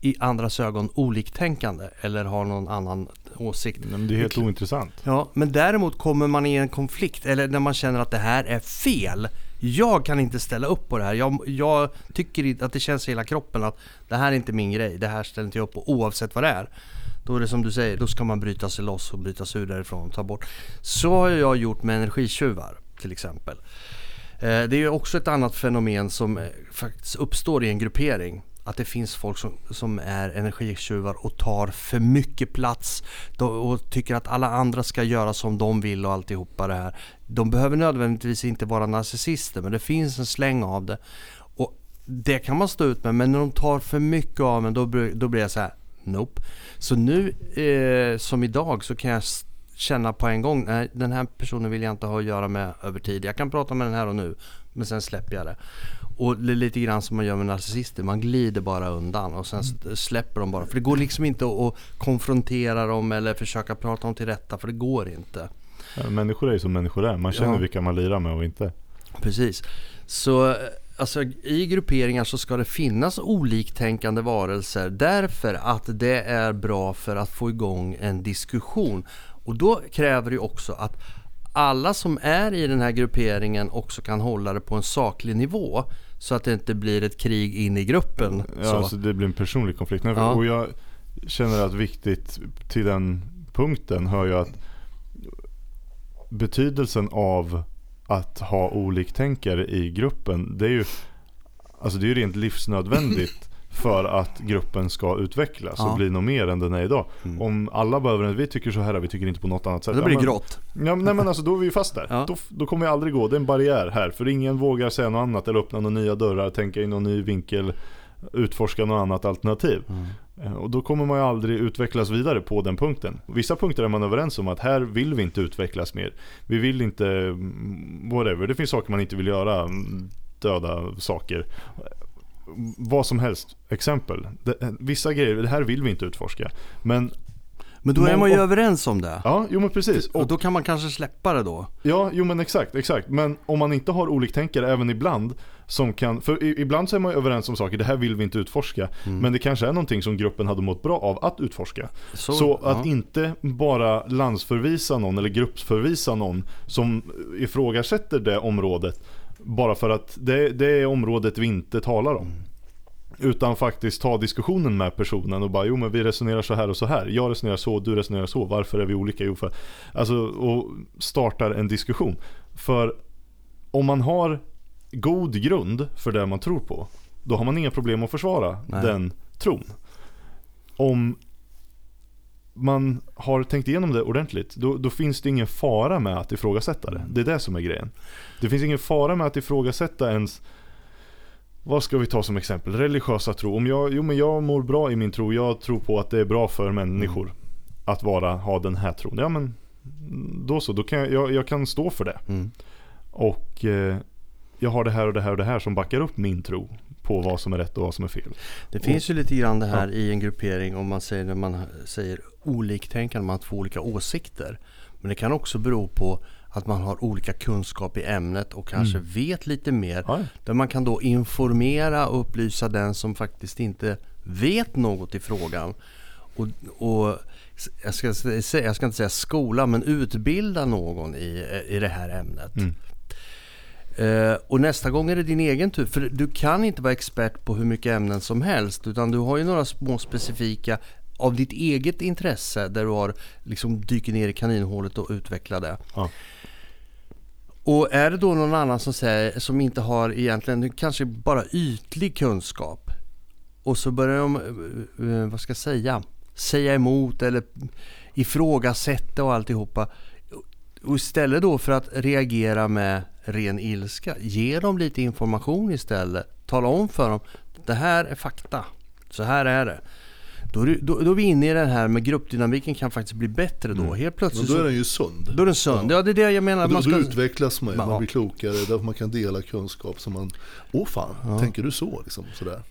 i andras ögon oliktänkande eller har någon annan åsikt. Men det är helt ointressant. Ja, men däremot kommer man i en konflikt eller när man känner att det här är fel. Jag kan inte ställa upp på det här. Jag, jag tycker att det känns i hela kroppen att det här är inte min grej. Det här ställer inte jag upp på oavsett vad det är. Då är det som du säger, då ska man bryta sig loss och bryta sig ur därifrån och ta bort. Så har jag gjort med energitjuvar till exempel. Eh, det är också ett annat fenomen som eh, faktiskt uppstår i en gruppering. Att det finns folk som, som är energitjuvar och tar för mycket plats och tycker att alla andra ska göra som de vill och alltihopa det här. De behöver nödvändigtvis inte vara narcissister men det finns en släng av det. Och det kan man stå ut med men när de tar för mycket av en då, blir- då blir jag så här. Nope. Så nu eh, som idag så kan jag känna på en gång, nej den här personen vill jag inte ha att göra med över tid. Jag kan prata med den här och nu, men sen släpper jag det. Och det är lite grann som man gör med narcissister, man glider bara undan och sen s- släpper de bara. För det går liksom inte att- att konfrontera dem eller försöka prata dem till rätta, för det går inte. Ja, Människor är ju som människor är. Man känner Ja. vilka man lirar med och inte. Precis. Så eh, alltså, i grupperingar så ska det finnas oliktänkande varelser därför att det är bra för att få igång en diskussion. Och då kräver det också att alla som är i den här grupperingen också kan hålla det på en saklig nivå. Så att det inte blir ett krig in i gruppen. Ja, så. alltså det blir en personlig konflikt. Ja. Och jag känner att viktigt till den punkten hör ju att betydelsen av att ha oliktänkare i gruppen, det är ju alltså det är ju rent livsnödvändigt [CLEARS THROAT] för att gruppen ska utvecklas Ja. och bli något mer än den är idag. Mm. Om alla behöver, vi tycker så här, vi tycker inte på något annat sätt. Då blir det grått. Ja, nej men alltså då är vi fast där. Ja. Då, då kommer jag aldrig gå. Det är en barriär här. För ingen vågar säga något annat eller öppna några nya dörrar, tänka in någon ny vinkel, utforska något annat alternativ. Eh, Och då kommer man ju aldrig utvecklas vidare på den punkten. Vissa punkter är man överens om att här vill vi inte utvecklas mer. Vi vill inte, mm, whatever, det finns saker man inte vill göra, mm, döda saker. Vad som helst, exempel. Det, vissa grejer, det här vill vi inte utforska. Men Men då är man ju Många- överens om det. Ja, jo men precis. Och då kan man kanske släppa det då. Ja, jo men exakt, exakt. Men om man inte har oliktänkare även ibland som kan, för ibland så är man ju överens om saker, det här vill vi inte utforska. Men det kanske är någonting som gruppen hade mått bra av att utforska. Så, att ja. inte bara landsförvisa någon eller gruppsförvisa någon som ifrågasätter det området bara för att det, det är området vi inte talar om. Utan faktiskt ta diskussionen med personen och bara jo men vi resonerar så här och så här. Jag resonerar så, du resonerar så. Varför är vi olika? Jo för Alltså och startar en diskussion. För om man har god grund för det man tror på. Då har man inga problem att försvara Nej. den tron. Om man har tänkt igenom det ordentligt, då, då finns det ingen fara med att ifrågasätta det. Det är det som är grejen. Det finns ingen fara med att ifrågasätta ens vad ska vi ta som exempel? Religiösa tro. Om jag, jo men jag mår bra i min tro. Jag tror på att det är bra för människor att vara, ha den här tron. Ja men då så, då kan jag, jag, jag kan stå för det. Mm. Och eh, jag har det här och det här och det här som backar upp min tro på vad som är rätt och vad som är fel. Det finns ju lite grann det här i en gruppering om man säger när man säger oliktänkande, man har två olika åsikter. Men det kan också bero på att man har olika kunskap i ämnet och kanske vet lite mer. Ja, Där man kan då informera och upplysa den som faktiskt inte vet något i frågan. Och, och jag, ska, säga, jag ska inte säga skola, men utbilda någon i, i det här ämnet. Mm. Eh, och nästa gång är det din egen tur. För du kan inte vara expert på hur mycket ämnen som helst. Utan du har ju några små specifika av ditt eget intresse där du har liksom dyker ner i kaninhålet och utvecklar det. Ja. Och är det då någon annan som, säger, som inte har egentligen kanske bara ytlig kunskap och så börjar de, eh, eh, vad ska jag säga, säga emot eller ifrågasätta och alltihopa. Och istället då för att reagera med ren ilska, ge dem lite information istället. Tala om för dem, det här är fakta, så här är det. Då det- då, då är vi inne i den här med gruppdynamiken kan faktiskt bli bättre då. Helt Men plötsligt då är så, den ju sund. då är den sund. Ja, det är det jag menar. Och då, Man då ska, utvecklas man Ja. man blir klokare, därför man kan dela kunskap som man, åh fan, tänker du så? Liksom, sådär.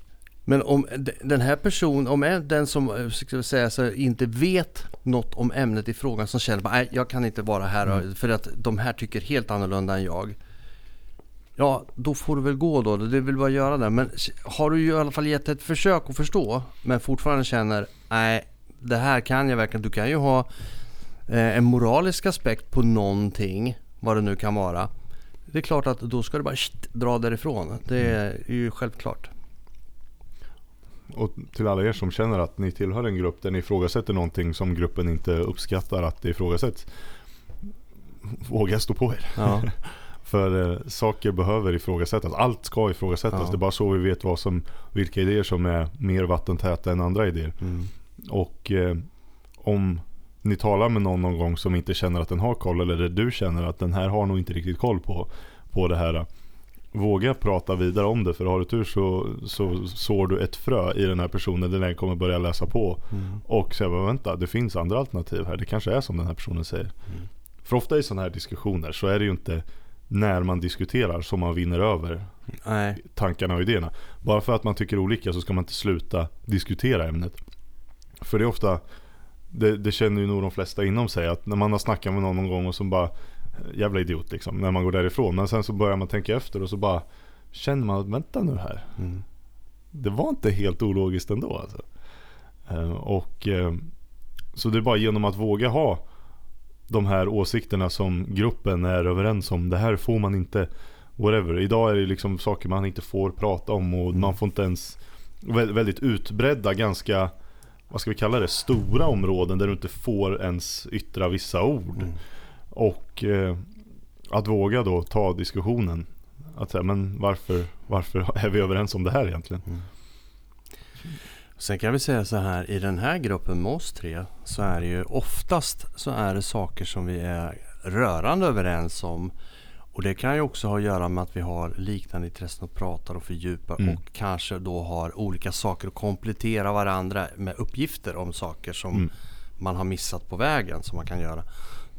Men om den här personen, om den som eh, ska säga, så inte vet något om ämnet i frågan som känner att jag kan inte vara här och- för att de här tycker helt annorlunda än jag. Ja, då får du väl gå då. Det vill bara göra det. Men har du ju i alla fall gett ett försök att förstå men fortfarande känner nej, det här kan jag verkligen. Du kan ju ha eh, en moralisk aspekt på någonting, vad det nu kan vara. Det är klart att då ska du bara shit, dra därifrån. Det är ju självklart. Och till alla er som känner att ni tillhör en grupp där ni ifrågasätter någonting som gruppen inte uppskattar att det ifrågasätts. Våga stå på er. Ja. [LAUGHS] För eh, saker behöver ifrågasättas. Allt ska ifrågasättas. Ja. Det är bara så vi vet vad som, vilka idéer som är mer vattentäta än andra idéer. Mm. Och eh, om ni talar med någon någon gång som inte känner att den har koll eller du känner att den här har nog inte riktigt koll på, på det här. Våga prata vidare om det för har du tur så, så sår du ett frö i den här personen där den kommer börja läsa på. Mm. Och säga "Men vänta, det finns andra alternativ här. Det kanske är som den här personen säger. För ofta i sådana här diskussioner så är det ju inte när man diskuterar som man vinner över Nej. tankarna och idéerna. Bara för att man tycker olika så ska man inte sluta diskutera ämnet. För det är ofta, det, det känner ju nog de flesta inom sig, att när man har snackat med någon någon gång och så bara Jävla idiot liksom, när man går därifrån. Men sen så börjar man tänka efter och så bara Känner man att vänta nu här. Mm. Det var inte helt ologiskt ändå alltså. Eh, Och eh, Så det är bara genom att våga ha De här åsikterna som gruppen är överens om. Det här får man inte Whatever. Idag är det liksom saker man inte får prata om och man får inte ens vä- Väldigt utbredda, ganska Vad ska vi kalla det? Stora områden där du inte får ens yttra vissa ord. Mm. Och eh, att våga då ta diskussionen. Att säga, men varför, varför är vi överens om det här egentligen? Sen kan vi säga så här, i den här gruppen med oss tre så är det ju oftast så är det saker som vi är rörande överens om. Och det kan ju också ha att göra med att vi har liknande intressen och pratar och fördjupar Mm. och kanske då har olika saker att komplettera varandra med uppgifter om saker som Mm. man har missat på vägen som man kan göra.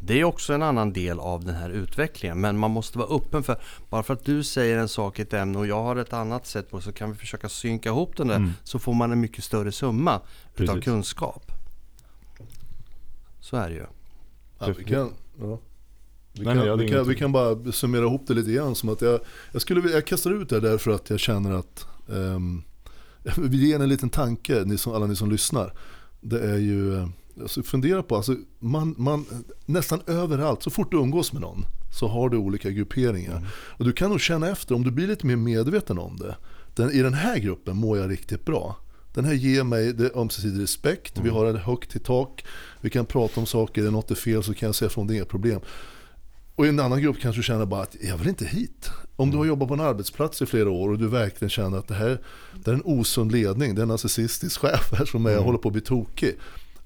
Det är också en annan del av den här utvecklingen men man måste vara öppen för bara för att du säger en sak i ett ämne och jag har ett annat sätt på det så kan vi försöka synka ihop den där Mm. så får man en mycket större summa utav Precis. kunskap. Så är det ju. Ja, vi kan, ja. Vi, Nej, kan, vi, kan, vi kan bara summera ihop det lite grann som att jag, jag, skulle, jag kastar ut det därför att jag känner att um, [LAUGHS] vi ger en liten tanke, ni som, alla ni som lyssnar. Det är ju, eh, alltså fundera på, alltså man, man, nästan överallt, så fort du umgås med någon så har du olika grupperingar. Mm. Och du kan nog känna efter, om du blir lite mer medveten om det. Den, I den här gruppen mår jag riktigt bra. Den här ger mig det ömsesidig respekt, vi har ett högt i tak, vi kan prata om saker, är det något är fel så kan jag säga från det är inga problem. Och i en annan grupp kanske du känner bara att jag vill inte hit. Om du har jobbat på en arbetsplats i flera år och du verkligen känner att det här det är en osund ledning, det är en narcissistisk [LAUGHS] chef här som är, håller på att bli tokig.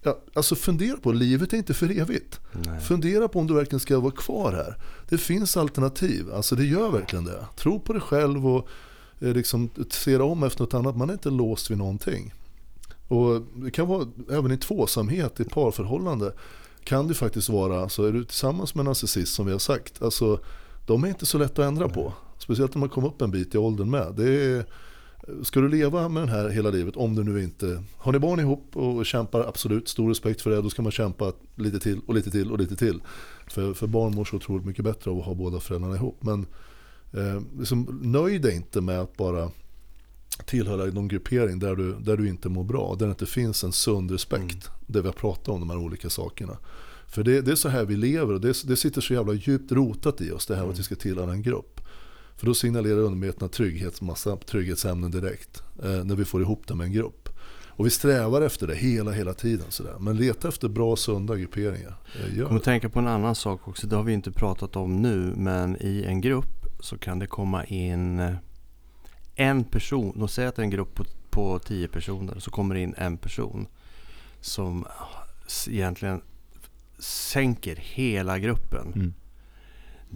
Ja, alltså fundera på, livet är inte för evigt. Nej. Fundera på om du verkligen ska vara kvar här. Det finns alternativ, alltså det gör verkligen det. Tro på dig själv och eh, liksom, se om efter något annat. Man är inte låst vid någonting. Och det kan vara även i tvåsamhet, i parförhållande kan det faktiskt vara, så är du tillsammans med en narcissist som vi har sagt, alltså de är inte så lätt att ändra på. Speciellt när man kommer upp en bit i åldern med. Det är, ska du leva med den här hela livet, om du nu inte... Har ni barn ihop och kämpar, absolut, stor respekt för det, då ska man kämpa lite till och lite till och lite till. För, för barn mår så otroligt mycket bättre av att ha båda föräldrarna ihop. Men eh, liksom, nöj dig inte med att bara tillhöra någon gruppering där du, där du inte mår bra. Där det inte finns en sund respekt. Där vi har pratat om de här olika sakerna. För det, det är så här vi lever och det, det sitter så jävla djupt rotat i oss det här att vi ska tillhöra en grupp. För då signalerar undermedvetna trygghets, massa trygghetsämnen direkt. Eh, när vi får ihop det med en grupp. Och vi strävar efter det hela, hela tiden. Sådär. Men leta efter bra, sunda grupperingar. Eh, Jag kommer det. att tänka på en annan sak också. Det har vi inte pratat om nu. Men i en grupp så kan det komma in eh, en person. Låt säga att det är en grupp på, på tio personer. Så kommer det in en person. Som egentligen sänker hela gruppen. Mm.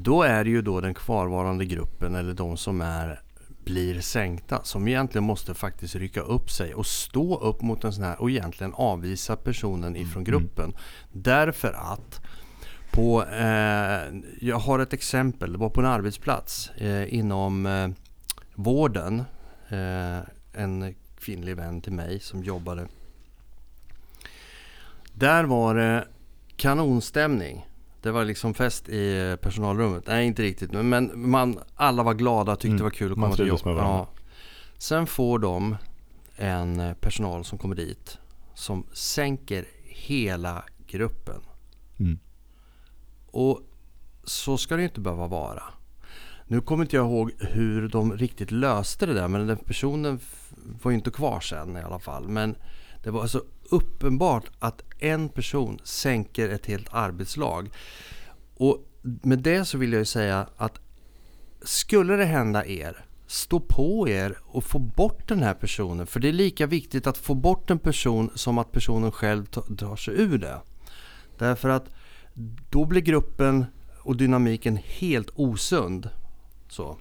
Då är det ju då den kvarvarande gruppen eller de som är blir sänkta som egentligen måste faktiskt rycka upp sig och stå upp mot en sån här och egentligen avvisa personen ifrån gruppen. Därför att på, eh, jag har ett exempel, det var på en arbetsplats eh, inom eh, vården. Eh, en kvinnlig vän till mig som jobbade. Där var det kanonstämning. Det var liksom fest i personalrummet. Nej, inte riktigt. Men man, alla var glada och tyckte Mm. det var kul att komma till jobbet. Ja. Sen får de en eh, personal som kommer dit som sänker hela gruppen. Mm. Och så ska det ju inte behöva vara. Nu kommer inte jag ihåg hur de riktigt löste det där men den personen var ju inte kvar sen i alla fall. Men det var så uppenbart att en person sänker ett helt arbetslag. Och med det så vill jag ju säga att skulle det hända er, stå på er och få bort den här personen. För det är lika viktigt att få bort en person som att personen själv drar sig ur det. Därför att då blir gruppen och dynamiken helt osund. Så.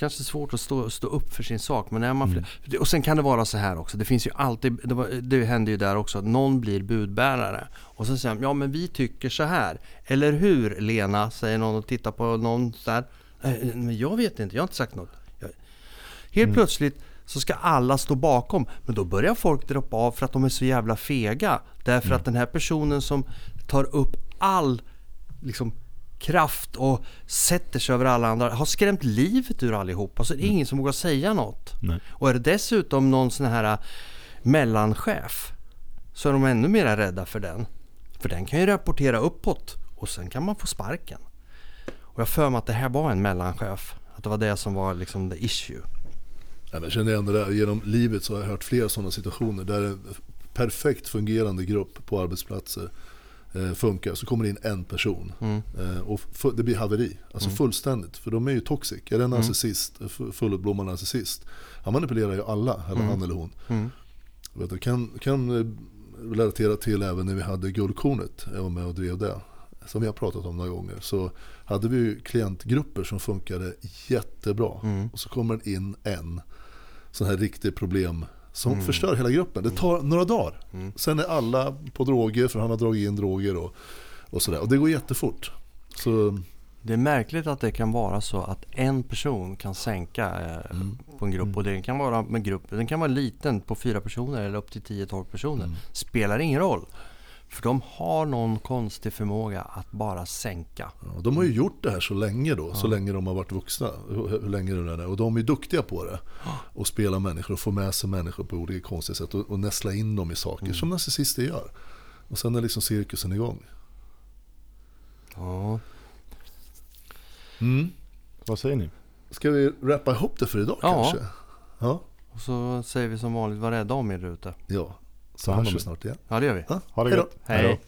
Kanske svårt att stå, stå upp för sin sak. Men är man Mm. Och sen kan det vara så här också. Det finns ju alltid, det, var, det händer ju där också, att någon blir budbärare. Och så säger de, ja men vi tycker så här. Eller hur Lena? Säger någon och tittar på någon här. "Eh, Men jag vet inte, jag har inte sagt något. Jag... Helt plötsligt så ska alla stå bakom. Men då börjar folk droppa av för att de är så jävla fega. Därför att den här personen som tar upp all liksom, kraft och sätter sig över alla andra har skrämt livet ur allihopa. Så det är ingen som vågar säga något. Nej. Och är det dessutom någon sån här äh, mellanchef så är de ännu mer rädda för den. För den kan ju rapportera uppåt och sen kan man få sparken. Och jag för mig att det här var en mellanchef. Att det var det som var liksom the issue. Jag känner igen det där. Genom livet så har jag hört flera sådana situationer där en perfekt fungerande grupp på arbetsplatser funkar. Så kommer det in en person Mm. eh, och det blir haveri. Alltså fullständigt. För de är ju toxic. Är det en narcissist, fu- fullutblommad narcissist. Han manipulerar ju alla, eller han eller hon. Mm. Vet du, kan, kan eh, relatera till även när vi hade Guldkornet. Jag var med och drev det. Som vi har pratat om några gånger. Så hade vi ju klientgrupper som funkade jättebra. Mm. Och så kommer det in en sån här riktig problem som förstör hela gruppen. Det tar några dagar. Mm. Sen är alla på droger för han har dragit in droger och, och sådär. Och det går jättefort. Så Det är märkligt att det kan vara så att en person kan sänka eh, Mm. på en grupp. Och det kan vara med grupp, den kan vara liten på fyra personer eller upp till 10-12 personer. Mm. Spelar ingen roll. För de har någon konstig förmåga att bara sänka. Ja, de har ju gjort det här så länge då, så länge de har varit vuxna. Hur, hur länge det är. Och de är duktiga på det. Och spela människor och få med sig människor på olika konstiga sätt. Och, och näsla in dem i saker som narcissister gör. Och sen är liksom cirkusen igång. Ja. Mm. Vad säger ni? Ska vi rappa ihop det för idag Ja. kanske? Ja. Och så säger vi som vanligt, var rädda om er ute. Ja, så hörs vi snart igen. Ja, det gör vi. Ja, Ha det hej då. gott. Hej.